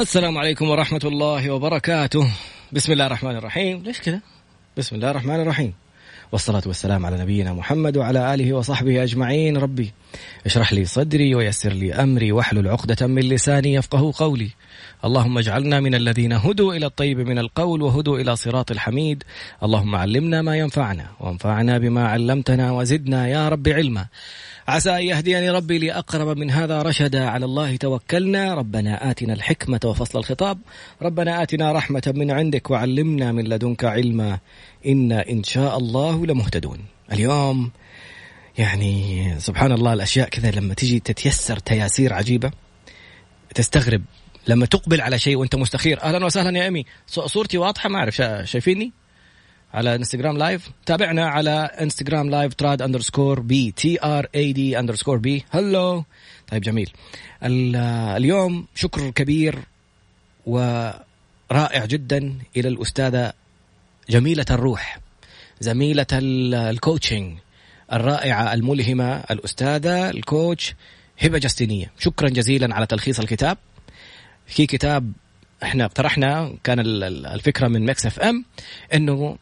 السلام عليكم ورحمة الله وبركاته. بسم الله الرحمن الرحيم. ليش كذا بسم الله الرحمن الرحيم. والصلاة والسلام على نبينا محمد وعلى آله وصحبه أجمعين. ربي اشرح لي صدري ويسر لي أمري واحلل عقدة من لساني يفقه قولي. اللهم اجعلنا من الذين هدوا إلى الطيب من القول وهدوا إلى صراط الحميد. اللهم علمنا ما ينفعنا وانفعنا بما علمتنا وزدنا يا رب علما. عسى أن يهديني ربي لأقرب من هذا رشدا. على الله توكلنا. ربنا آتنا الحكمة وفصل الخطاب. ربنا آتنا رحمة من عندك وعلمنا من لدنك علما. إنا إن شاء الله لمهتدون. اليوم يعني سبحان الله الأشياء كذا لما تجي تتيسر تياسير عجيبة تستغرب. لما تقبل على شيء وأنت مستخير. أهلا وسهلا يا أمي. صورتي واضحة؟ ما أعرف. شايفيني؟ على Instagram live تابعنا على Instagram live Trad underscore B T R A D underscore B hello طيب جميل. اليوم شكر كبير ورائع جدا إلى الأستاذة جميلة الروح زميلة ال coaching الرائعة الملهمة الأستاذة ال coach هبة جستينية. شكرا جزيلا على تلخيص الكتاب. في كتاب إحنا اقترحنا كان الفكرة من Mix FM إنه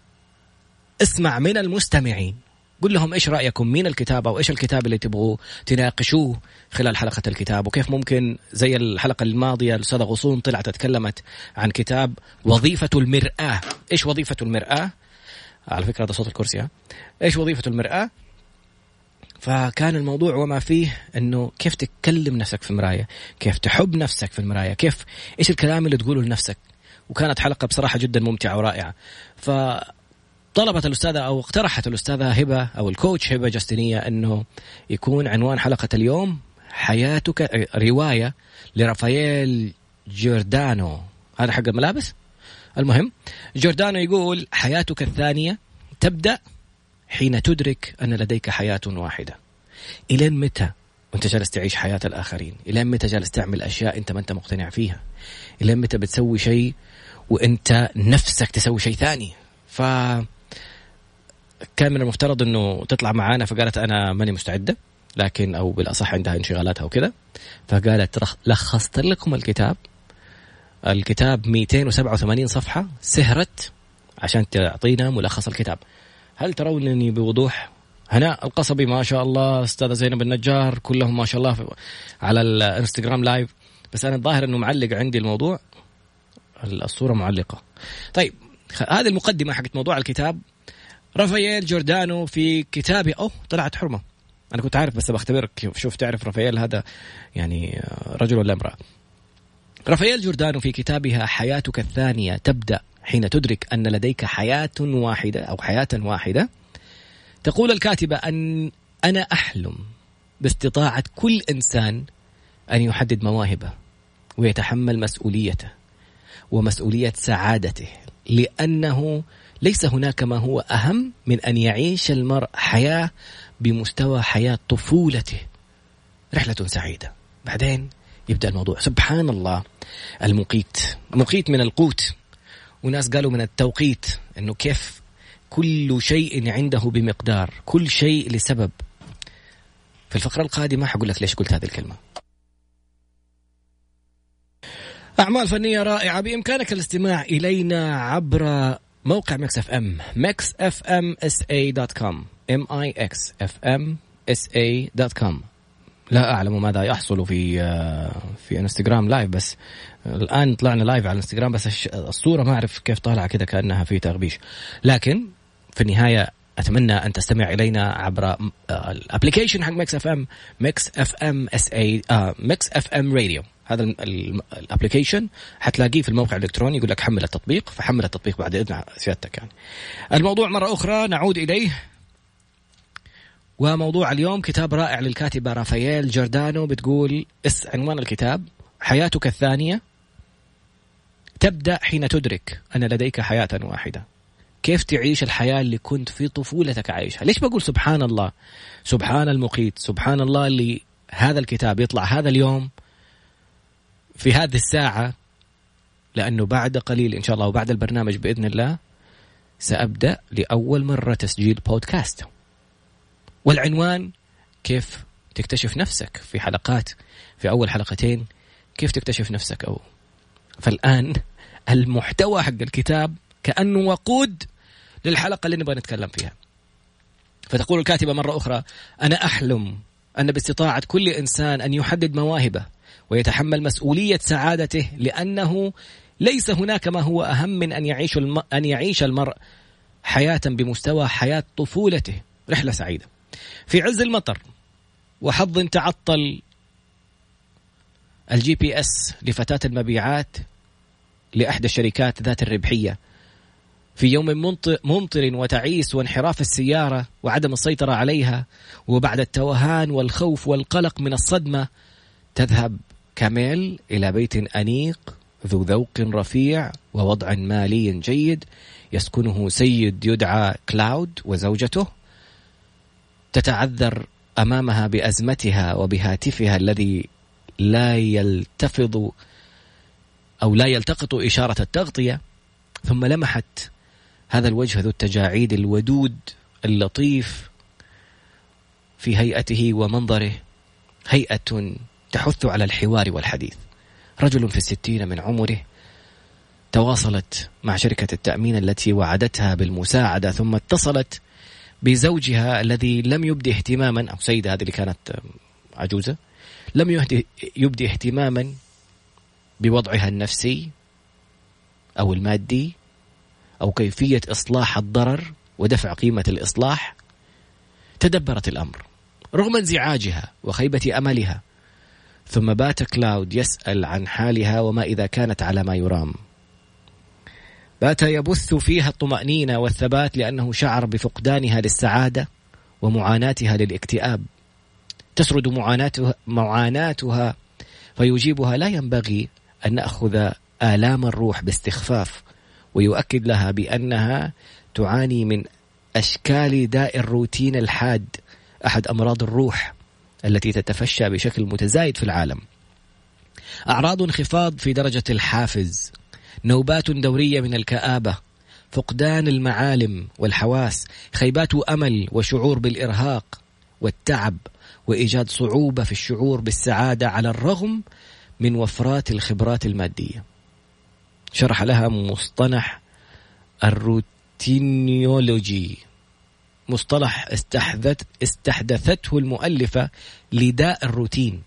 اسمع من المستمعين. قل لهم إيش رأيكم مين الكتاب أو إيش الكتاب اللي تبغوا تناقشوه خلال حلقة الكتاب. وكيف ممكن زي الحلقة الماضية الأستاذة غصون طلعت تكلمت عن كتاب وظيفة المرآة. إيش وظيفة المرآة؟ على فكرة هذا صوت الكرسي ها؟ إيش وظيفة المرآة؟ فكان الموضوع وما فيه إنه كيف تكلم نفسك في المرايه كيف تحب نفسك في المراية كيف إيش الكلام اللي تقوله لنفسك. وكانت حلقة بصراحة جدا ممتعة ورائعة. ف طلبت الأستاذة أو اقترحت الأستاذة هبة أو الكوتش هبة جاستينية أنه يكون عنوان حلقة اليوم حياتك رواية لرافائيل جوردانو. هذا حق الملابس؟ المهم جوردانو يقول حياتك الثانية تبدأ حين تدرك أن لديك حياة واحدة. إلى متى وأنت جالس تعيش حياة الآخرين؟ إلى متى جالس تعمل أشياء أنت ما أنت مقتنع فيها؟ إلى متى بتسوي شيء وأنت نفسك تسوي شيء ثاني؟ ف كان من المفترض إنه تطلع معانا فقالت أنا ماني مستعدة لكن أو بالأصح عندها انشغالاتها وكذا. فقالت لخصت لكم الكتاب. الكتاب 287 صفحة سهرت عشان تعطينا ملخص الكتاب. هل ترونني بوضوح؟ هناء القصبي ما شاء الله أستاذة زينب النجار كلهم ما شاء الله على الإنستغرام لايف. بس أنا الظاهر إنه معلق عندي الموضوع. الصورة معلقة. طيب هذه المقدمة حقت موضوع الكتاب. رافائيل جوردانو في كتابه أوه طلعت حرمة. أنا كنت عارف بس بختبرك. شوف تعرف رافائيل هذا يعني رجل ولا امرأة. رافائيل جوردانو في كتابها حياتك الثانية تبدأ حين تدرك أن لديك حياة واحدة أو حياة واحدة. تقول الكاتبة أن أنا أحلم باستطاعة كل إنسان أن يحدد مواهبه ويتحمل مسؤوليته ومسؤولية سعادته لأنه ليس هناك ما هو أهم من أن يعيش المرء حياة بمستوى حياة طفولته. رحلة سعيدة. بعدين يبدأ الموضوع. سبحان الله المقيت. مقيت من القوت. وناس قالوا من التوقيت إنه كيف كل شيء عنده بمقدار كل شيء لسبب. في الفقرة القادمة حقول لك ليش قلت هذه الكلمة. أعمال فنية رائعة. بإمكانك الاستماع إلينا عبر موقع Mix FM Mix FM SA dot com M I X FM SA dot com لا أعلم ماذا يحصل في في Instagram live بس الآن طلعنا live على الانستغرام بس الصورة ما أعرف كيف طالعة كذا كأنها في تغبيش. لكن في النهاية أتمنى أن تستمع إلينا عبر ال application حق Mix FM Mix FM SA Mix FM Radio هذا ال application حتلاقيه في الموقع الإلكتروني يقول لك حمل التطبيق فحمل التطبيق بعد إذن سيادتك يعني. الموضوع مرة أخرى نعود إليه وموضوع اليوم كتاب رائع للكاتبة رافائيل جوردانو بتقول اس عنوان الكتاب حياتك الثانية تبدأ حين تدرك أن لديك حياة واحدة. كيف تعيش الحياة اللي كنت في طفولتك عايشها؟ ليش بقول سبحان الله؟ سبحان المقيت، سبحان الله اللي هذا الكتاب يطلع هذا اليوم في هذه الساعة لأنه بعد قليل إن شاء الله وبعد البرنامج بإذن الله سأبدأ لأول مرة تسجيل بودكاست والعنوان كيف تكتشف نفسك في حلقات في أول حلقتين كيف تكتشف نفسك أو فالآن المحتوى حق الكتاب كأنه وقود للحلقة اللي نبغى نتكلم فيها. فتقول الكاتبة مرة أخرى أنا أحلم أن باستطاعة كل إنسان أن يحدد مواهبه ويتحمل مسؤولية سعادته لأنه ليس هناك ما هو أهم من أن يعيش الم... أن يعيش المرء حياة بمستوى حياة طفولته. رحلة سعيدة. في عز المطر وحظ تعطل ال GPS لفتاة المبيعات لإحدى الشركات ذات الربحية في يوم ممطر وتعيس وانحراف السيارة وعدم السيطرة عليها وبعد التوهان والخوف والقلق من الصدمة تذهب كاميل إلى بيت أنيق ذو ذوق رفيع ووضع مالي جيد يسكنه سيد يدعى كلاود وزوجته. تتعذر أمامها بأزمتها وبهاتفها الذي لا يلتفظ أو لا يلتقط إشارة التغطية ثم لمحت هذا الوجه ذو التجاعيد الودود اللطيف في هيئته ومنظره هيئة تحث على الحوار والحديث. رجل في الستين من عمره تواصلت مع شركة التأمين التي وعدتها بالمساعدة ثم اتصلت بزوجها الذي لم يبدي اهتماما أو سيدة هذه اللي كانت عجوزة لم يبدي اهتماما بوضعها النفسي أو المادي أو كيفية إصلاح الضرر ودفع قيمة الإصلاح تدبرت الأمر رغم انزعاجها وخيبة أملها. ثم بات كلاود يسأل عن حالها وما إذا كانت على ما يرام. بات يبث فيها الطمأنينة والثبات لأنه شعر بفقدانها للسعادة ومعاناتها للاكتئاب. تسرد معاناتها, معاناتها فيجيبها لا ينبغي أن نأخذ آلام الروح باستخفاف. ويؤكد لها بأنها تعاني من أشكال داء الروتين الحاد أحد أمراض الروح التي تتفشى بشكل متزايد في العالم. أعراض انخفاض في درجة الحافز نوبات دورية من الكآبة فقدان المعالم والحواس خيبات أمل وشعور بالإرهاق والتعب وإيجاد صعوبة في الشعور بالسعادة على الرغم من وفرات الخبرات المادية. شرح لها مصطلح الروتينيولوجي. مصطلح استحدث استحدثته المؤلفة لداء الروتين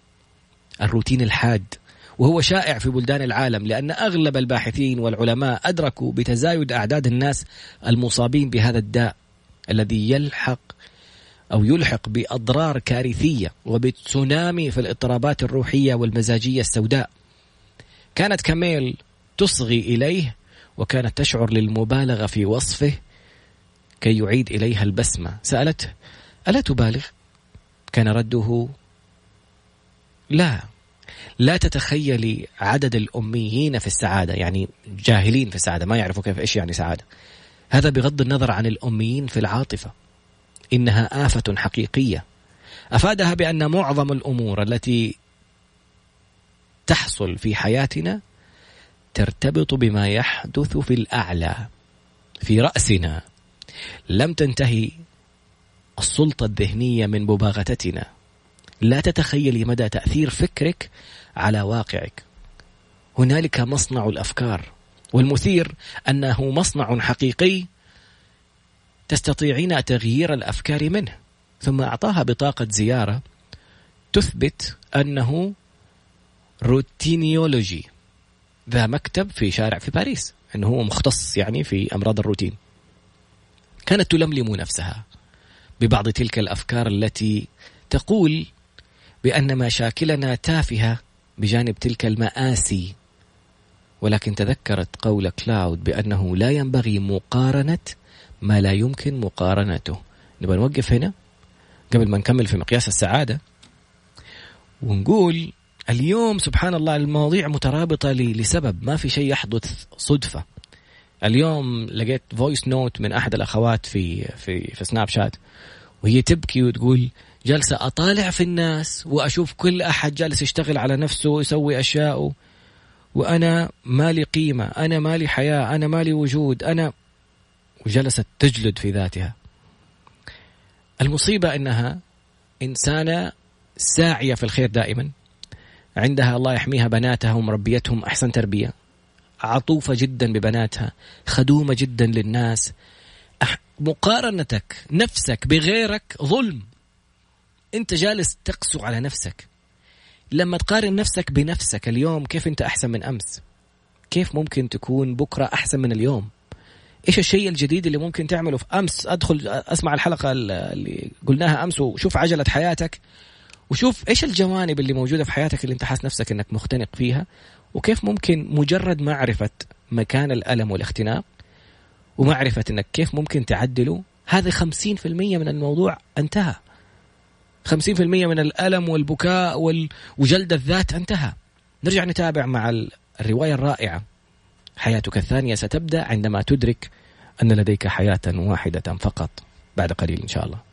الروتين الحاد وهو شائع في بلدان العالم لأن أغلب الباحثين والعلماء أدركوا بتزايد أعداد الناس المصابين بهذا الداء الذي يلحق أو يلحق بأضرار كارثية وبتسونامي في الاضطرابات الروحية والمزاجية السوداء. كانت كاميل تصغي إليه وكانت تشعر للمبالغة في وصفه كي يعيد إليها البسمة. سألته ألا تبالغ؟ كان رده لا لا تتخيلي عدد الأميين في السعادة. يعني جاهلين في السعادة ما يعرفوا كيف إيش يعني سعادة؟ هذا بغض النظر عن الأميين في العاطفة إنها آفة حقيقية. أفادها بأن معظم الأمور التي تحصل في حياتنا ترتبط بما يحدث في الأعلى في رأسنا. لم تنتهي السلطة الذهنية من مباغتتنا. لا تتخيلي مدى تأثير فكرك على واقعك. هنالك مصنع الأفكار والمثير أنه مصنع حقيقي تستطيعين تغيير الأفكار منه. ثم أعطاها بطاقة زيارة تثبت أنه routinology. ذا مكتب في شارع في باريس أنه هو مختص يعني في أمراض الروتين. كانت تلملم نفسها ببعض تلك الأفكار التي تقول بأن مشاكلنا تافهة بجانب تلك المآسي. ولكن تذكرت قول كلاود بأنه لا ينبغي مقارنة ما لا يمكن مقارنته. نبغى نوقف هنا قبل ما نكمل في مقياس السعادة ونقول اليوم سبحان الله المواضيع مترابطة لسبب ما في شيء يحدث صدفة. اليوم لقيت voice note من أحد الأخوات في في في سناب شات وهي تبكي وتقول جالسه أطالع في الناس وأشوف كل أحد جالس يشتغل على نفسه ويسوي اشياء وأنا مالي قيمة أنا مالي حياة أنا مالي وجود أنا وجلست تجلد في ذاتها. المصيبة إنها إنسانة ساعية في الخير دائما. عندها الله يحميها بناتها ومربيتهم أحسن تربية. عطوفة جدا ببناتها خدومة جدا للناس. مقارنتك نفسك بغيرك ظلم. أنت جالس تقسو على نفسك. لما تقارن نفسك بنفسك اليوم كيف أنت أحسن من أمس؟ كيف ممكن تكون بكرة أحسن من اليوم؟ إيش الشيء الجديد اللي ممكن تعمله؟ في أمس أدخل أسمع الحلقة اللي قلناها أمس وشوف عجلة حياتك. وشوف إيش الجوانب اللي موجودة في حياتك اللي أنت حاس نفسك إنك مختنق فيها وكيف ممكن مجرد معرفة مكان الألم والاختناق ومعرفة إنك كيف ممكن تعدله هذا 50% من الموضوع انتهى. 50% من الألم والبكاء وجلد الذات انتهى. نرجع نتابع مع الرواية الرائعة. حياتك الثانية ستبدأ عندما تدرك أن لديك حياة واحدة فقط بعد قليل إن شاء الله.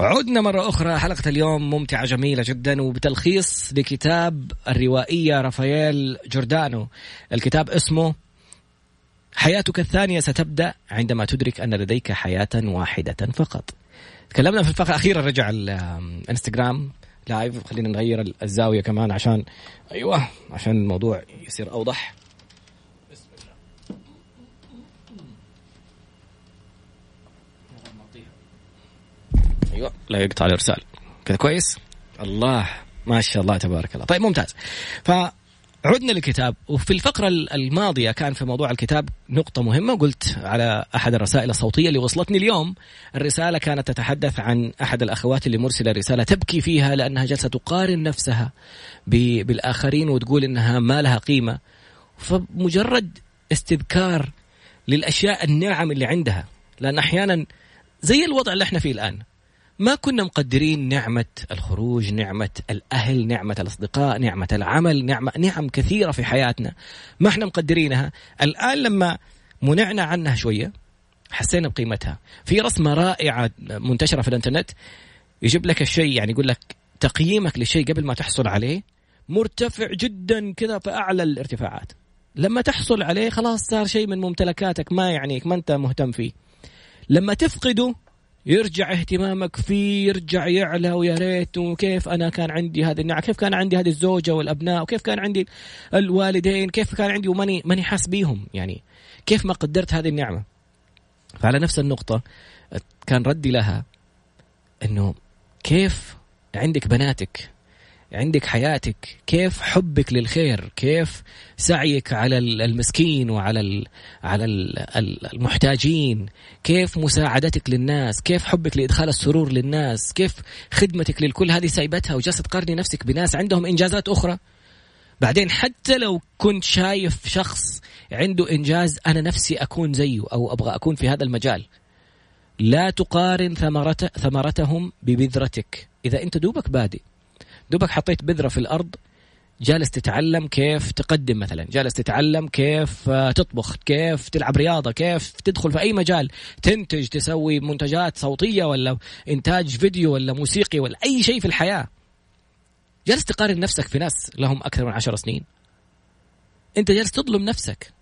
عدنا مرة أخرى. حلقة اليوم ممتعة جميلة جدا وبتلخيص لكتاب الروائية رافائيل جوردانو. الكتاب اسمه حياتك الثانية ستبدأ عندما تدرك أن لديك حياة واحدة فقط. تكلمنا في الفقرة الأخيرة رجع الانستغرام لايف خلينا نغير الزاوية كمان عشان أيوة عشان الموضوع يصير أوضح. أيوه. لا يقطع الإرسال. كذا كويس؟ الله ما شاء الله تبارك الله. طيب ممتاز. ف عدنا للكتاب وفي الفقرة الماضية كان في موضوع الكتاب نقطة مهمة قلت على أحد الرسائل الصوتية اللي وصلتني اليوم. الرسالة كانت تتحدث عن أحد الأخوات اللي مرسلة رسالة تبكي فيها لأنها جالسة تقارن نفسها بالآخرين وتقول إنها ما لها قيمة. فمجرد استذكار للأشياء النعم اللي عندها لأن أحيانا زي الوضع اللي إحنا فيه الآن. ما كنا مقدرين نعمة الخروج نعمة الأهل نعمة الأصدقاء نعمة العمل نعمة نعم كثيرة في حياتنا ما إحنا مقدرينها. الآن لما منعنا عنها شوية حسينا بقيمتها. في رسمة رائعة منتشرة في الإنترنت يجيب لك الشيء يعني يقول لك تقييمك للشيء قبل ما تحصل عليه مرتفع جدا كذا في أعلى الارتفاعات. لما تحصل عليه خلاص صار شيء من ممتلكاتك ما يعنيك ما أنت مهتم فيه. لما تفقده يرجع اهتمامك فيه يرجع يعلى ويا ريت وكيف أنا كان عندي هذه النعم كيف كان عندي هذه الزوجة والأبناء وكيف كان عندي الوالدين كيف كان عندي وماني ماني حاس بيهم يعني كيف ما قدرت هذه النعمة؟ فعلى نفس النقطة كان ردي لها إنه كيف عندك بناتك؟ عندك حياتك كيف حبك للخير؟ كيف سعيك على المسكين وعلى على المحتاجين؟ كيف مساعدتك للناس؟ كيف حبك لإدخال السرور للناس؟ كيف خدمتك للكل؟ هذه سايبتها وجالسة تقارني نفسك بناس عندهم إنجازات أخرى. بعدين حتى لو كنت شايف شخص عنده إنجاز أنا نفسي أكون زيه أو أبغى أكون في هذا المجال. لا تقارن ثمرته ثمرتهم ببذرتك. إذا أنت دوبك بادئ دوبك حطيت بذرة في الأرض جالس تتعلم كيف تقدم مثلا جالس تتعلم كيف آه، تطبخ كيف تلعب رياضة كيف تدخل في أي مجال تنتج تسوي منتجات صوتية ولا إنتاج فيديو ولا موسيقي ولا أي شيء في الحياة. جالس تقارن نفسك في ناس لهم أكثر من عشر سنين. أنت جالس تظلم نفسك.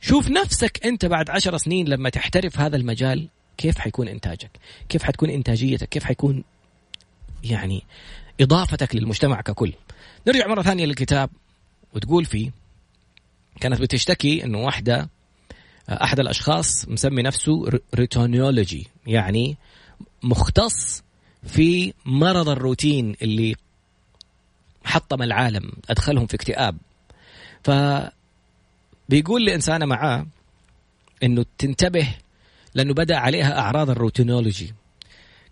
شوف نفسك أنت بعد عشر سنين لما تحترف هذا المجال كيف حيكون إنتاجك كيف حتكون إنتاجيتك كيف حيكون يعني إضافتك للمجتمع ككل. نرجع مرة ثانية للكتاب وتقول فيه كانت بتشتكي أنه واحدة أحد الأشخاص مسمي نفسه ريتونيولوجي يعني مختص في مرض الروتين اللي حطم العالم أدخلهم في اكتئاب. ف بيقول لإنسانة معاه أنه تنتبه لأنه بدأ عليها أعراض ال routinology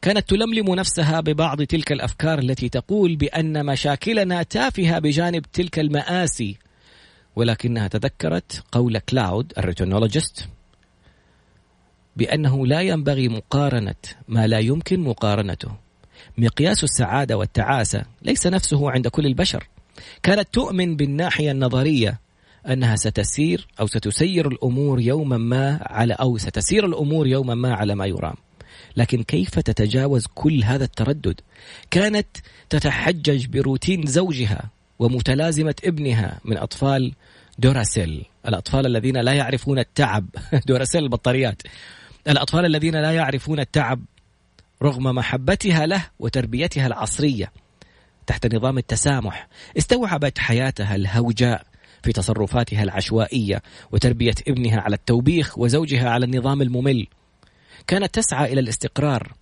كانت تلملم نفسها ببعض تلك الأفكار التي تقول بأن مشاكلنا تافهة بجانب تلك المآسي. ولكنها تذكرت قول كلاود ال routinologist بأنه لا ينبغي مقارنة ما لا يمكن مقارنته. مقياس السعادة والتعاسة ليس نفسه عند كل البشر. كانت تؤمن بالناحية النظرية أنها ستسير أو ستسير الأمور يوما ما على أو ستسير الأمور يوما ما على ما يرام. لكن كيف تتجاوز كل هذا التردد؟ كانت تتحجج بروتين زوجها ومتلازمة ابنها من أطفال دوراسيل. الأطفال الذين لا يعرفون التعب. دوراسيل البطاريات. الأطفال الذين لا يعرفون التعب رغم محبتها له وتربيتها العصرية تحت نظام التسامح استوعبت حياتها الهوجاء في تصرفاتها العشوائية وتربية ابنها على التوبيخ وزوجها على النظام الممل. كانت تسعى إلى الاستقرار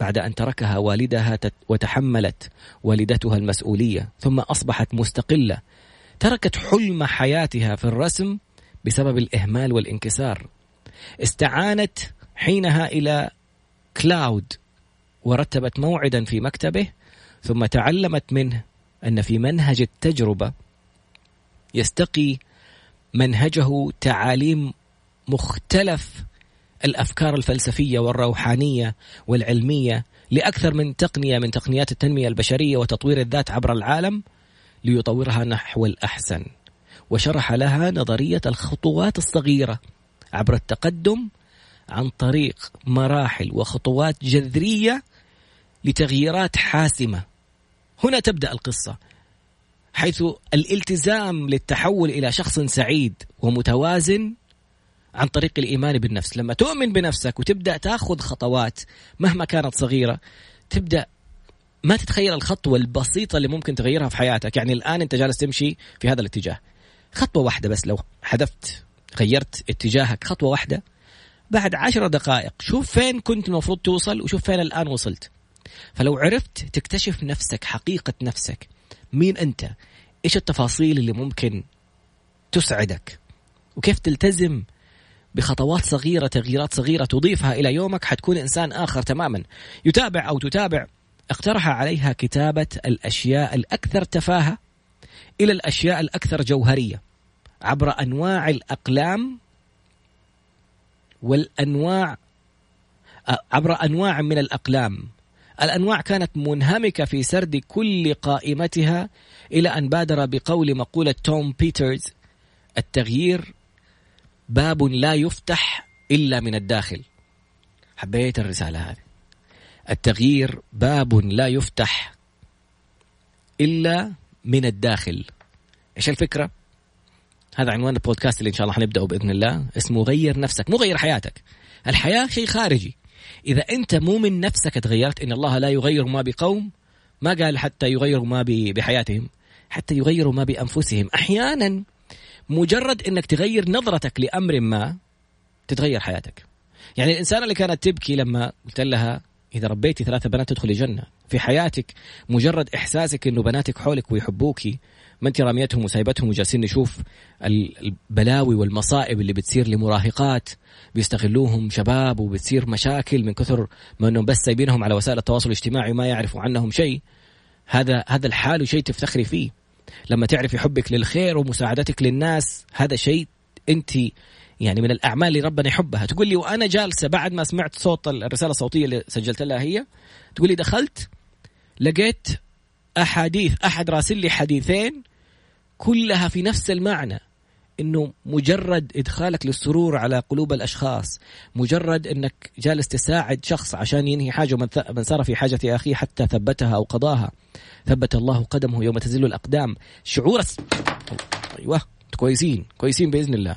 بعد أن تركها والدها وتحملت والدتها المسؤولية ثم أصبحت مستقلة. تركت حلم حياتها في الرسم بسبب الإهمال والانكسار. استعانت حينها إلى كلاود ورتبت موعدا في مكتبه ثم تعلمت منه أن في منهج التجربة يستقي منهجه تعاليم مختلف الأفكار الفلسفية والروحانية والعلمية لأكثر من تقنية من تقنيات التنمية البشرية وتطوير الذات عبر العالم ليطورها نحو الأحسن. وشرح لها نظرية الخطوات الصغيرة عبر التقدم عن طريق مراحل وخطوات جذرية لتغييرات حاسمة. هنا تبدأ القصة حيث الالتزام للتحول إلى شخص سعيد ومتوازن عن طريق الإيمان بالنفس. لما تؤمن بنفسك وتبدأ تأخذ خطوات مهما كانت صغيرة تبدأ ما تتخيل الخطوه البسيطه اللي ممكن تغيرها في حياتك. يعني الآن أنت جالس تمشي في هذا الاتجاه. خطوة واحدة بس لو حذفت غيرت اتجاهك خطوة واحدة بعد عشر دقائق شوف فين كنت المفروض توصل وشوف فين الآن وصلت. فلو عرفت تكتشف نفسك حقيقة نفسك مين أنت؟ إيش التفاصيل اللي ممكن تسعدك؟ وكيف تلتزم بخطوات صغيرة تغييرات صغيرة تضيفها إلى يومك حتكون إنسان آخر تماما. يتابع أو تتابع اقترح عليها كتابة الأشياء الأكثر تفاهة إلى الأشياء الأكثر جوهرية عبر أنواع الأقلام والأنواع عبر أنواع من الأقلام. الأنواع كانت منهمكة في سرد كل قائمتها إلى أن بادر بقول مقولة توم بيترز التغيير باب لا يفتح إلا من الداخل. حبيت الرسالة هذه. التغيير باب لا يفتح إلا من الداخل. إيش الفكرة؟ هذا عنوان البودكاست اللي إن شاء الله حنبدأه بإذن الله. اسمه غير نفسك. مو غير حياتك. الحياة شيء خارجي. إذا أنت مو من نفسك تغيرت إن الله لا يغير ما بقوم ما قال حتى يغيروا ما بحياتهم حتى يغيروا ما بأنفسهم. أحيانا مجرد إنك تغير نظرتك لأمر ما تتغير حياتك. يعني الإنسانة اللي كانت تبكي لما قلت لها إذا ربيتي ثلاثة بنات تدخلي جنة في حياتك مجرد إحساسك إنه بناتك حولك ويحبوكي ما أنت راميتهم وسايبتهم وجالسين نشوف البلاوي والمصائب اللي بتصير لمراهقات بيستغلوهم شباب وبتصير مشاكل من كثر ما إنهم بس سايبينهم على وسائل التواصل الاجتماعي وما يعرفوا عنهم شيء. هذا هذا الحال شيء تفتخري فيه. لما تعرفي حبك للخير ومساعدتك للناس هذا شيء أنت يعني من الأعمال اللي ربنا يحبها. تقول لي وأنا جالسة بعد ما سمعت صوت الرسالة الصوتية اللي سجلت لها هي تقول لي دخلت لقيت أحاديث أحد راسل لي حديثين كلها في نفس المعنى إنه مجرد إدخالك للسرور على قلوب الأشخاص مجرد إنك جالس تساعد شخص عشان ينهي حاجة ومن سار في حاجة أخيه حتى ثبتها أو قضاها. ثبت الله قدمه يوم تزل الأقدام. شعور أيوه كويسين كويسين بإذن الله.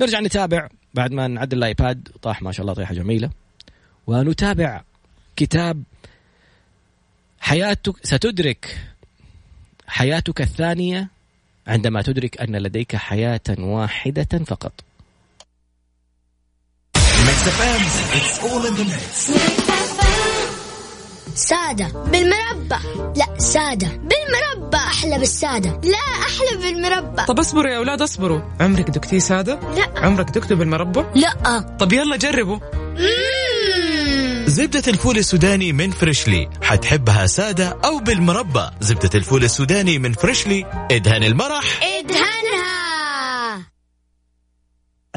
نرجع نتابع بعد ما نعدل الآيباد. طاح ما شاء الله طيحة جميلة. ونتابع كتاب حياتك ستدرك حياتك الثانية عندما تدرك أن لديك حياة واحدة فقط. سادة بالمربى لا سادة بالمربى أحلى بالسادة. لا أحلى بالمربى طب اصبروا يا أولاد اصبروا. عمرك دكتي سادة؟ لا. عمرك دكتي بالمربى؟ لا. طب يلا جربوا. زبدة الفول السوداني من فريشلي. حتحبها سادة أو بالمربى زبدة الفول السوداني من فريشلي. إدهن المرح. إدهنها.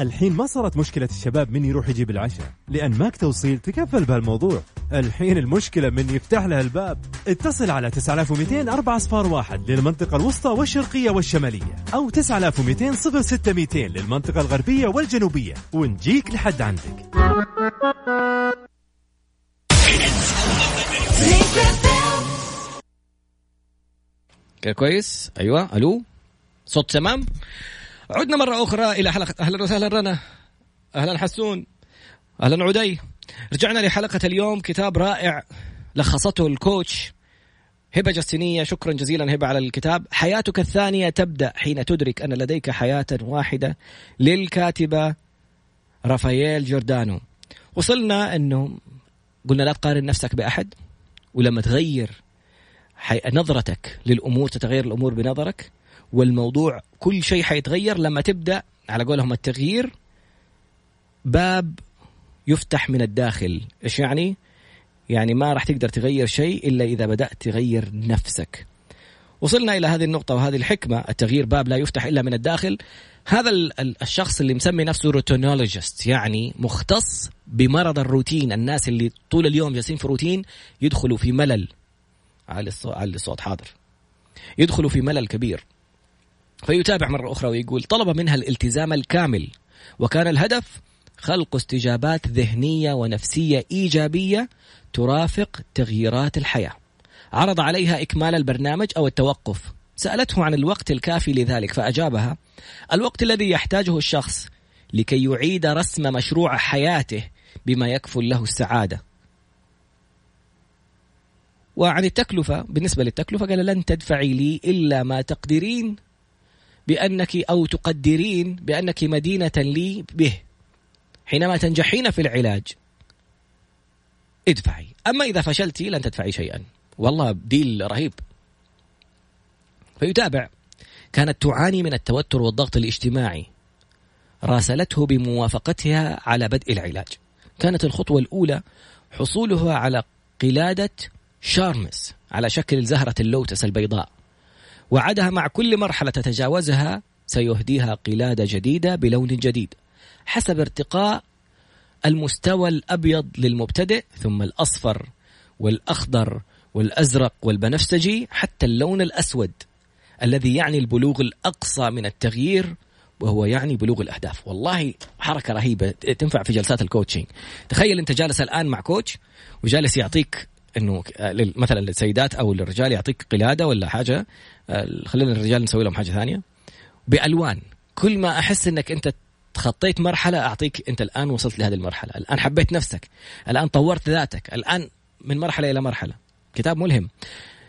الحين ما صارت مشكلة الشباب من يروح يجيب العشاء لأن ماك توصيل تكفل بهالموضوع. الحين المشكلة من يفتح لها الباب. اتصل على 9200 4 صفار واحد للمنطقة الوسطى والشرقية والشمالية أو 9200 06200 للمنطقة الغربية والجنوبية ونجيك لحد عندك. كويس؟ أيوه ألو؟ صوت تمام؟ عدنا مرة أخرى إلى حلقة أهلا وسهلا رنا. أهلا حسون. أهلا عدي. رجعنا لحلقة اليوم كتاب رائع لخصته الكوتش. هبة جسينية شكرا جزيلا هبة على الكتاب. حياتك الثانية تبدأ حين تدرك أن لديك حياة واحدة للكاتبة رافائيل جوردانو. وصلنا أنه قلنا لا تقارن نفسك بأحد ولما تغير. نظرتك للأمور تتغير الأمور بنظرك والموضوع كل شيء حيتغير لما تبدأ على قولهم التغيير باب يفتح من الداخل. إيش يعني؟ يعني ما راح تقدر تغير شيء إلا إذا بدأت تغير نفسك. وصلنا إلى هذه النقطة وهذه الحكمة التغيير باب لا يفتح إلا من الداخل. هذا الشخص اللي مسمي نفسه روتينولوجيست يعني مختص بمرض الروتين. الناس اللي طول اليوم جالسين في روتين يدخلوا في ملل. على الصوت حاضر. يدخلوا في ملل كبير. فيتابع مرة أخرى ويقول طلب منها الالتزام الكامل وكان الهدف خلق استجابات ذهنية ونفسية إيجابية ترافق تغييرات الحياة. عرض عليها إكمال البرنامج أو التوقف. سألته عن الوقت الكافي لذلك فأجابها الوقت الذي يحتاجه الشخص لكي يعيد رسم مشروع حياته بما يكفل له السعادة. وعن التكلفة بالنسبة للتكلفة قال لن تدفعي لي إلا ما تقدرين بأنك أو تقدرين بأنك مدينة لي به. حينما تنجحين في العلاج. ادفعي. أما إذا فشلتي لن تدفعي شيئا. والله ديل رهيب. فيتابع. كانت تعاني من التوتر والضغط الاجتماعي. راسلته بموافقتها على بدء العلاج. كانت الخطوة الأولى حصولها على قلادة شارمس على شكل زهرة اللوتس البيضاء. وعدها مع كل مرحلة تتجاوزها سيهديها قلادة جديدة بلون جديد حسب ارتقاء المستوى الأبيض للمبتدئ ثم الأصفر والأخضر والأزرق والبنفسجي حتى اللون الأسود الذي يعني البلوغ الأقصى من التغيير وهو يعني بلوغ الأهداف. والله حركة رهيبة تنفع في جلسات ال coaching تخيل أنت جالس الآن مع coach وجالس يعطيك إنه مثلا للسيدات أو للرجال يعطيك قلادة ولا حاجة خلينا الرجال نسوي لهم حاجة ثانية. بألوان كل ما أحس إنك أنت تخطيت مرحلة أعطيك أنت الآن وصلت لهذه المرحلة. الآن حبيت نفسك الآن طورت ذاتك الآن من مرحلة إلى مرحلة. كتاب ملهم.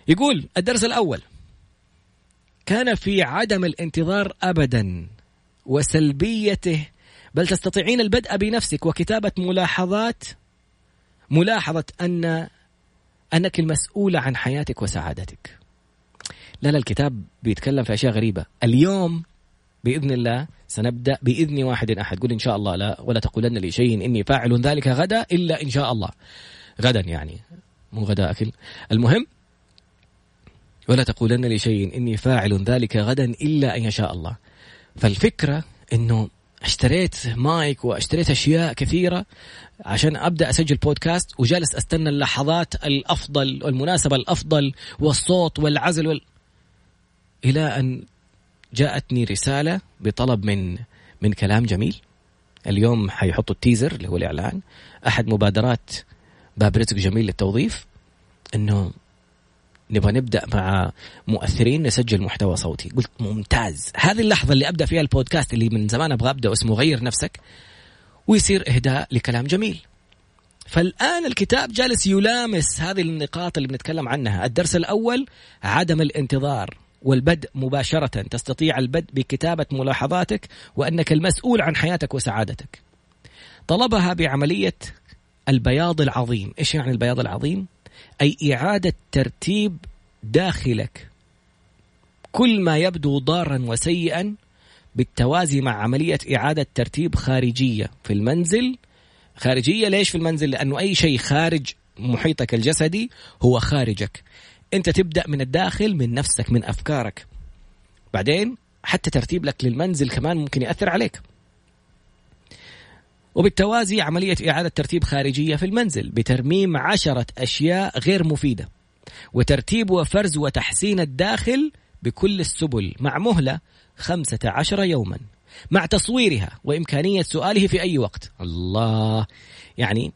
يقول الدرس الأول. كان في عدم الانتظار ابدا وسلبيته بل تستطيعين البدء بنفسك وكتابة ملاحظات ملاحظة أن أنك المسؤوله عن حياتك وسعادتك. لا لا الكتاب بيتكلم في أشياء غريبة. اليوم بإذن الله سنبدأ بإذن واحد أحد. قل إن شاء الله لا ولا تقولن لي شيء إني فاعل ذلك غدا إلا إن شاء الله. غدا يعني مو غدا أكل. المهم ولا تقولن لي شيء إني فاعل ذلك غدا إلا إن يشاء الله. فالفكرة إنه اشتريت مايك واشتريت اشياء كثيرة عشان أبدأ أسجل بودكاست وجالس أستنى اللحظات الأفضل والمناسبة الأفضل والصوت والعزل وال... إلى أن جاءتني رسالة بطلب من من كلام جميل. اليوم حيحطوا التيزر اللي هو الإعلان. أحد مبادرات باب رزق جميل للتوظيف إنه نبغى نبدأ مع مؤثرين نسجل محتوى صوتي. قلت ممتاز. هذه اللحظة اللي أبدأ فيها البودكاست اللي من زمان أبغى أبدأ اسمه غير نفسك ويصير إهداء لكلام جميل. فالآن الكتاب جالس يلامس هذه النقاط اللي بنتكلم عنها. الدرس الأول عدم الانتظار والبدء مباشرة. تستطيع البدء بكتابة ملاحظاتك وأنك المسؤول عن حياتك وسعادتك. طلبها بعملية البياض العظيم. إيش يعني البياض العظيم؟ أي إعادة ترتيب داخلك. كل ما يبدو ضارا وسيئا بالتوازي مع عملية إعادة ترتيب خارجية في المنزل. خارجية ليش في المنزل؟ لأنه أي شيء خارج محيطك الجسدي هو خارجك. أنت تبدأ من الداخل من نفسك من أفكارك. بعدين حتى ترتيب لك للمنزل كمان ممكن يأثر عليك. وبالتوازي عملية إعادة ترتيب خارجية في المنزل بترميم عشرة أشياء غير مفيدة وترتيب وفرز وتحسين الداخل بكل السبل مع مهلة خمسة عشر يوما مع تصويرها وإمكانية سؤاله في أي وقت. الله! يعني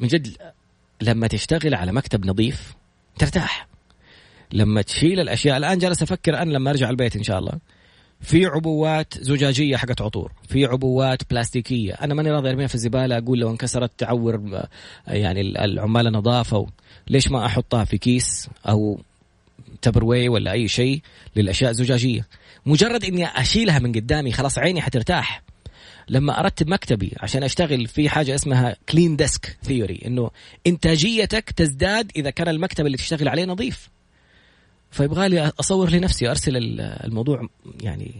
من جد لما تشتغل على مكتب نظيف ترتاح. لما تشيل الأشياء الآن جالس أفكر أنا لما أرجع البيت إن شاء الله. في عبوات زجاجية حقت عطور في عبوات بلاستيكية. أنا ماني راضي أرميها في الزبالة أقول لو انكسرت تعور يعني العمال النظافة ليش ما أحطها في كيس أو Tupperware ولا أي شيء للأشياء الزجاجية؟ مجرد إني أشيلها من قدامي خلاص عيني حترتاح. لما أرتب مكتبي عشان أشتغل في حاجة اسمها clean desk theory إنه إنتاجيتك تزداد إذا كان المكتب اللي تشتغل عليه نظيف. فيبغى لي أصور لنفسي ارسل الموضوع يعني,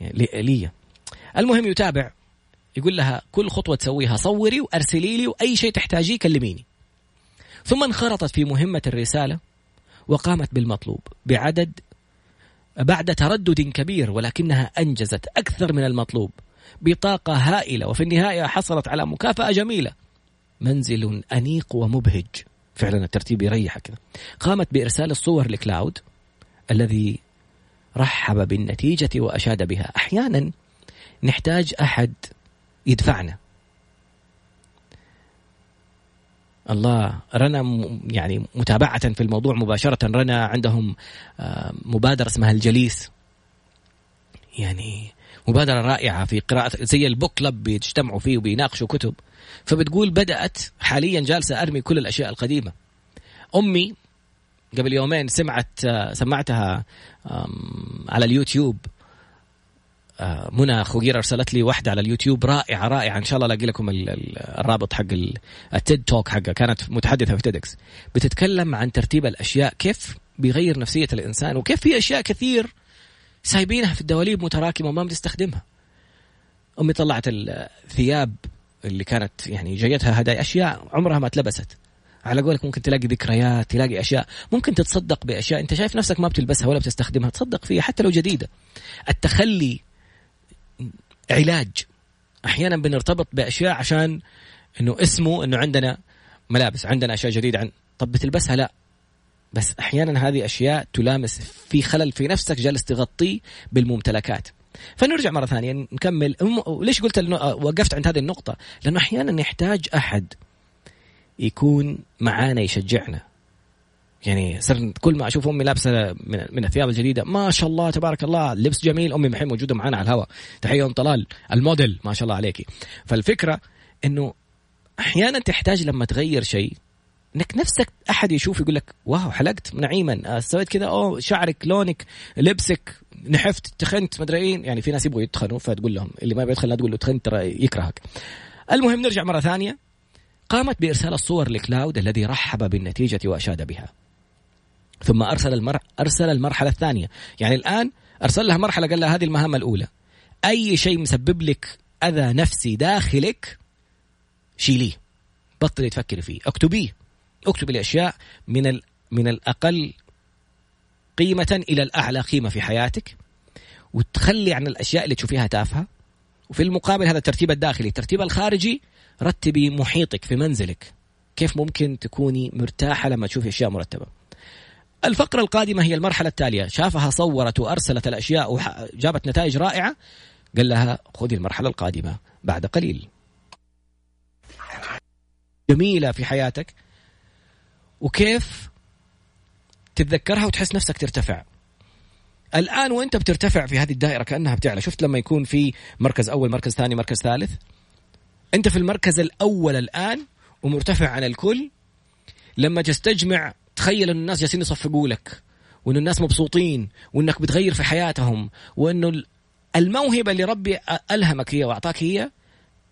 يعني لي المهم يتابع. يقول لها كل خطوة تسويها صوري وأرسلي لي وأي شيء تحتاجيه كلميني. ثم انخرطت في مهمة الرسالة وقامت بالمطلوب. بعدد بعد تردد كبير ولكنها أنجزت أكثر من المطلوب. بطاقة هائلة وفي النهاية حصلت على مكافأة جميلة. منزل أنيق ومبهج. فعلا الترتيب يريحك كذا. قامت بإرسال الصور لكلاود الذي رحب بالنتيجة وأشاد بها. أحيانا نحتاج أحد يدفعنا. الله رنا يعني متابعة في الموضوع مباشرة. رنا عندهم آه، مبادرة اسمها الجليس. يعني مبادرة رائعة في قراءة زي ال book club بيجتمعوا فيه وبيناقشوا كتب. فبتقول بدأت حاليا جالسة أرمي كل الأشياء القديمة. أمي قبل يومين سمعت سمعتها على اليوتيوب. آه، منى خوجير أرسلت لي واحدة على اليوتيوب رائعة رائعة. إن شاء الله ألاقي لكم الرابط حق ال TED Talk حقها. كانت متحدثة في TEDx بتتكلم عن ترتيب الأشياء كيف بيغير نفسية الإنسان وكيف في أشياء كثير سايبينها في الدواليب متراكمة وما بنستخدمها. أمي طلعت الثياب اللي كانت يعني جايتها هدايا أشياء عمرها ما تلبست على قولك ممكن تلاقي ذكريات تلاقي أشياء ممكن تتصدق بأشياء أنت شايف نفسك ما بتلبسها ولا بتستخدمها تصدق فيها حتى لو جديدة. التخلي علاج. أحيانا بنرتبط بأشياء عشان إنه اسمه إنه عندنا ملابس عندنا أشياء جديدة عن طب بتلبسها؟ لا. بس أحيانا هذه أشياء تلامس في خلل في نفسك جالس تغطيه بالممتلكات. فنرجع مرة ثانية نكمل. ليش قلت وقفت عند هذه النقطة؟ لأنه أحيانا نحتاج أحد يكون معانا يشجعنا. يعني صرت كل ما أشوف أمي لابسة من, من الثياب الجديدة ما شاء الله تبارك الله لبس جميل أمي محي موجودة معنا على الهواء تحية أم طلال الموديل ما شاء الله عليكي. فالفكرة إنه أحيانا تحتاج لما تغير شيء إنك نفسك أحد يشوف يقول لك واو حلقت نعيما آه، سويت كذا أوه شعرك لونك لبسك. نحفت تخنت مدري إيه. يعني في ناس يبغوا يتخنوا فتقول لهم اللي ما يدخل لا تقول له تخنت ترى يكرهك. المهم نرجع مرة ثانية. قامت بإرسال الصور لكلاود الذي رحب بالنتيجة وأشاد بها. ثم أرسل المر... أرسل المرحلة الثانية. يعني الآن أرسل لها مرحلة قال لها هذه المهمة الأولى. أي شيء مسبب لك أذى نفسي داخلك شيليه. بطلي تفكري فيه. اكتبيه. اكتبي الأشياء من ال... من الأقل قيمة إلى الأعلى قيمة في حياتك وتخلي عن الأشياء اللي تشوفيها تافهة. وفي المقابل هذا الترتيب الداخلي الترتيب الخارجي رتبي محيطك في منزلك. كيف ممكن تكوني مرتاحة لما تشوفي أشياء مرتبة؟ الفقرة القادمة هي المرحلة التالية. شافها صورت وأرسلت الأشياء وجابت نتائج رائعة. قال لها خذي المرحلة القادمة بعد قليل. جميلة في حياتك. وكيف تتذكرها وتحس نفسك ترتفع. الآن وأنت بترتفع في هذه الدائرة كأنها بتعلى. شفت لما يكون في مركز أول مركز ثاني مركز ثالث؟ أنت في المركز الأول الآن ومرتفع عن الكل. لما تستجمع تخيل إن الناس جالسين يصفقوا لك وإن الناس مبسوطين وإنك بتغير في حياتهم وإنه الموهبة اللي ربي ألهمك هي وأعطاك هي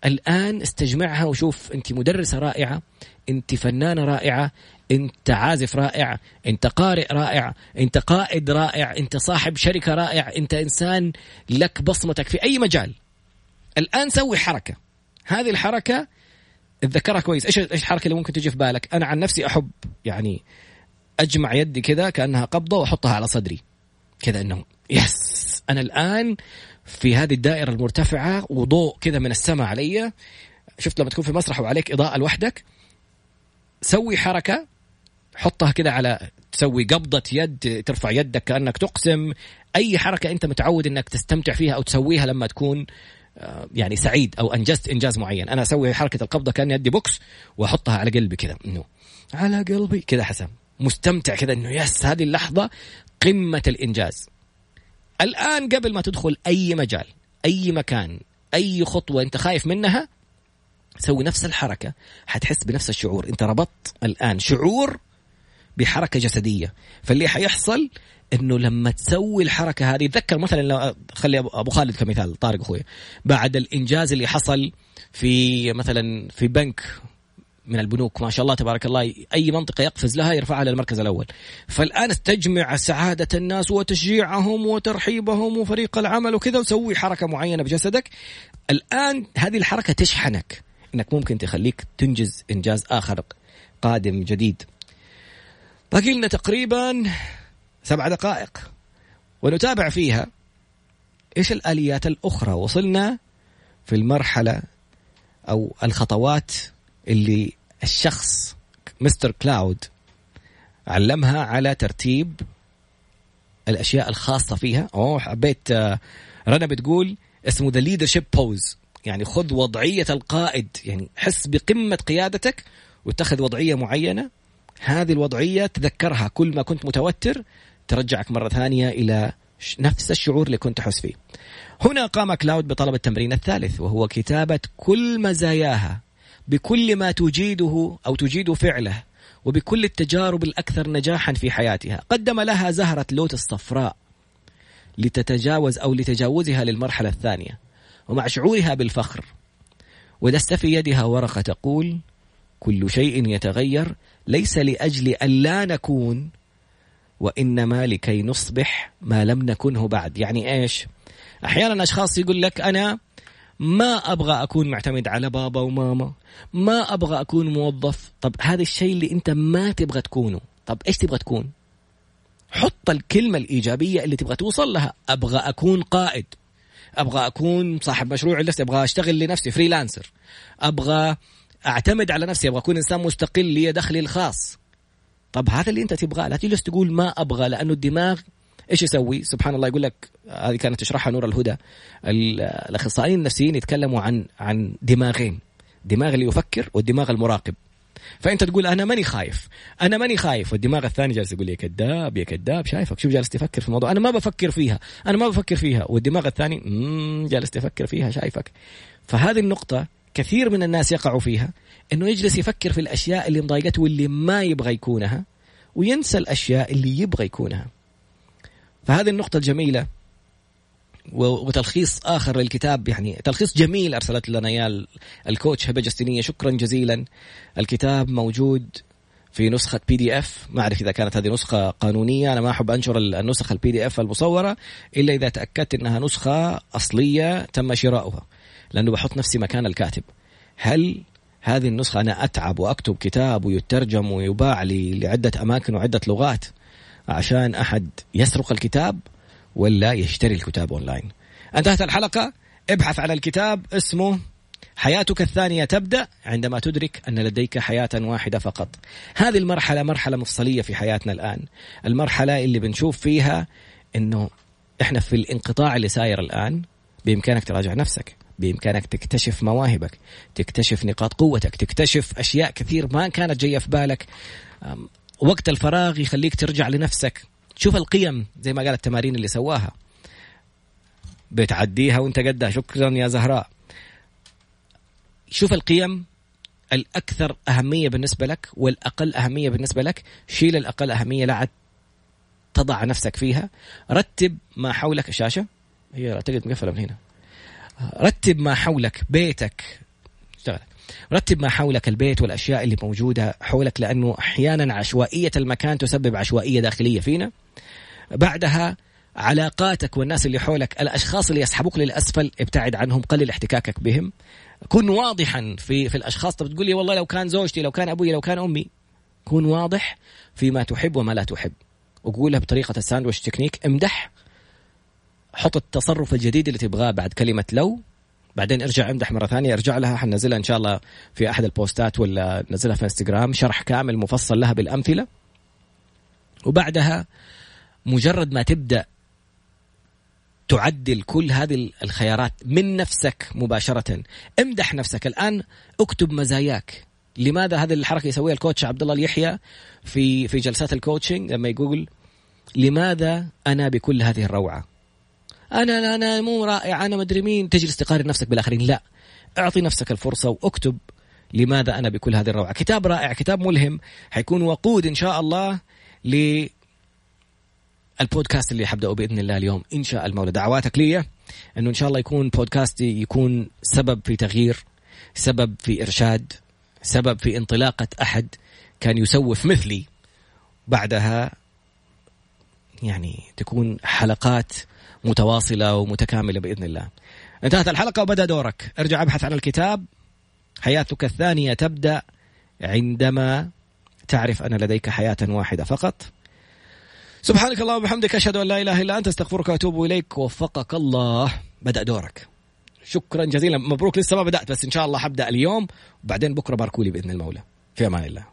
الآن استجمعها وشوف أنت مدرسة رائعة أنت فنانة رائعة انت عازف رائع انت قارئ رائع انت قائد رائع انت صاحب شركة رائع انت انسان لك بصمتك في أي مجال. الآن سوي حركة. هذه الحركة اتذكرها كويس. إيش إيش الحركة اللي ممكن تجي في بالك؟ أنا عن نفسي أحب يعني أجمع يدي كذا كأنها قبضة وأحطها على صدري. كذا إنه yes! أنا الآن في هذه الدائرة المرتفعة وضوء كذا من السماء علي. شفت لما تكون في مسرح وعليك إضاءة لوحدك؟ سوي حركة حطها كذا على تسوي قبضة يد ترفع يدك كأنك تقسم أي حركة أنت متعود أنك تستمتع فيها أو تسويها لما تكون آه، يعني سعيد أو أنجزت إنجاز معين. أنا أسوي حركة القبضة كأني يدي بوكس وأحطها على قلبي كذا إنه على قلبي كذا حسن. مستمتع كذا إنه يس هذه اللحظة قمة الإنجاز. الآن قبل ما تدخل أي مجال أي مكان أي خطوة أنت خايف منها سوي نفس الحركة حتحس بنفس الشعور. أنت ربطت الآن شعور بحركة جسدية. فاللي حيحصل إنه لما تسوي الحركة هذه تذكر مثلا لو خلي ابو خالد كمثال طارق أخوي. بعد الإنجاز اللي حصل في مثلا في بنك من البنوك ما شاء الله تبارك الله أي منطقة يقفز لها يرفعها للمركز الأول. فالآن استجمع سعادة الناس وتشجيعهم وترحيبهم وفريق العمل وكذا وسوي حركة معينة بجسدك. الآن هذه الحركة تشحنك. إنك ممكن تخليك تنجز إنجاز آخر قادم جديد. باقي لنا تقريبا سبع دقائق ونتابع فيها إيش الآليات الأخرى. وصلنا في المرحلة أو الخطوات اللي الشخص مستر كلاود علمها على ترتيب الأشياء الخاصة فيها. أوه حبيت آه، رنا بتقول اسمه the leadership pose يعني خذ وضعية القائد يعني حس بقمة قيادتك واتخذ وضعية معينة هذه الوضعية تذكرها كل ما كنت متوتر ترجعك مرة ثانية إلى نفس الشعور اللي كنت تحس فيه. هنا قام كلاود بطلب التمرين الثالث وهو كتابة كل مزاياها بكل ما تجيده أو تجيد فعله وبكل التجارب الأكثر نجاحا في حياتها، قدم لها زهرة لوت الصفراء لتتجاوز أو لتجاوزها للمرحلة الثانية ومع شعورها بالفخر ودست في يدها ورقة تقول: كل شيء يتغير ليس لأجل أن لا نكون وإنما لكي نصبح ما لم نكنه بعد، يعني إيش؟ أحيانا أشخاص يقول لك أنا ما أبغى أكون معتمد على بابا وماما ما أبغى أكون موظف. طب هذا الشيء اللي أنت ما تبغى تكونه. طب إيش تبغى تكون؟ حط الكلمة الإيجابية اللي تبغى توصل لها. أبغى أكون قائد. أبغى أكون صاحب مشروع لنفسي. أبغى أشتغل لنفسي فريلانسر أبغى أعتمد على نفسي أبغى أكون إنسان مستقل لي دخلي الخاص. طب هذا اللي أنت تبغاه لا تجلس تقول ما أبغى لأنه الدماغ إيش يسوي؟ سبحان الله يقول لك هذه كانت تشرحها نور الهدى. الأخصائيين النفسيين يتكلموا عن عن دماغين دماغ اللي يفكر والدماغ المراقب. فأنت تقول أنا ماني خايف أنا ماني خايف. والدماغ الثاني جالس يقول يا كذاب يا كذاب شايفك؟ شوف جالس تفكر في الموضوع. أنا ما بفكر فيها أنا ما بفكر فيها. والدماغ الثاني جالس تفكر فيها شايفك. فهذه النقطة كثير من الناس يقعوا فيها إنه يجلس يفكر في الأشياء اللي مضايقته واللي ما يبغى يكونها وينسى الأشياء اللي يبغى يكونها. فهذه النقطة الجميلة وتلخيص آخر للكتاب يعني تلخيص جميل أرسلت لنا إياه ال coach هبة جستينيه شكرا جزيلا. الكتاب موجود في نسخة PDF ما أعرف إذا كانت هذه نسخة قانونية. أنا ما أحب أنشر النسخ ال PDF المصورة إلا إذا تأكدت إنها نسخة أصلية تم شراؤها. لأنه بحط نفسي مكان الكاتب. هل هذه النسخة أنا أتعب وأكتب كتاب ويترجم ويباع لي لعدة أماكن وعدة لغات عشان أحد يسرق الكتاب ولا يشتري الكتاب أونلاين؟ انتهت الحلقة. ابحث على الكتاب اسمه حياتك الثانية تبدأ عندما تدرك أن لديك حياة واحدة فقط. هذه المرحلة مرحلة مفصلية في حياتنا الآن. المرحلة اللي بنشوف فيها أنه إحنا في الانقطاع اللي ساير الآن. بإمكانك تراجع نفسك. بإمكانك تكتشف مواهبك تكتشف نقاط قوتك تكتشف أشياء كثير ما كانت جاية في بالك. وقت الفراغ يخليك ترجع لنفسك. شوف القيم زي ما قال التمارين اللي سواها. بتعديها وانت قدها. شكرا يا زهراء. شوف القيم الأكثر أهمية بالنسبة لك والأقل أهمية بالنسبة لك. شيل الأقل أهمية لا تضع نفسك فيها. رتب ما حولك الشاشة هي أعتقد مقفلة من هنا. رتب ما حولك بيتك. اشتغل. رتب ما حولك البيت والأشياء اللي موجودة حولك لأنه أحيانا عشوائية المكان تسبب عشوائية داخلية فينا. بعدها علاقاتك والناس اللي حولك الأشخاص اللي يسحبوك للأسفل ابتعد عنهم قلل احتكاكك بهم. كن واضحا في في الأشخاص. طب تقول لي والله لو كان زوجتي لو كان أبوي لو كان أمي. كن واضح فيما تحب وما لا تحب. وقولها بطريقة ال sandwich technique. امدح حط التصرف الجديد اللي تبغاه بعد كلمة لو. بعدين ارجع امدح مرة ثانية ارجع لها حنزلها إن شاء الله في أحد البوستات ولا نزلها في انستغرام. شرح كامل مفصل لها بالأمثلة. وبعدها مجرد ما تبدأ تعدل كل هذه الخيارات من نفسك مباشرة. امدح نفسك. الآن اكتب مزاياك. لماذا هذه الحركة يسويها ال coach عبد الله اليحيى في في جلسات ال coaching لما يقول لماذا أنا بكل هذه الروعة؟ أنا أنا مو رائع أنا مدري مين. تجلس تقارن نفسك بالآخرين. لا. أعطي نفسك الفرصة وأكتب لماذا أنا بكل هذه الروعة. كتاب رائع كتاب ملهم. حيكون وقود إن شاء الله ل البودكاست اللي حبدأه بإذن الله اليوم. إن شاء المولى. دعواتك لي إنه إن شاء الله يكون بودكاستي يكون سبب في تغيير سبب في إرشاد سبب في انطلاقة أحد كان يسوف مثلي بعدها. يعني تكون حلقات متواصلة ومتكاملة بإذن الله. انتهت الحلقة وبدأ دورك، ارجع ابحث عن الكتاب حياتك الثانية تبدأ عندما تعرف أن لديك حياة واحدة فقط. سبحانك اللهم وبحمدك أشهد أن لا إله إلا أنت أستغفرك وأتوب إليك وفقك الله بدأ دورك. شكرا جزيلا مبروك لسه ما بدأت بس إن شاء الله حبدأ اليوم وبعدين بكرة باركولي بإذن المولى. في أمان الله.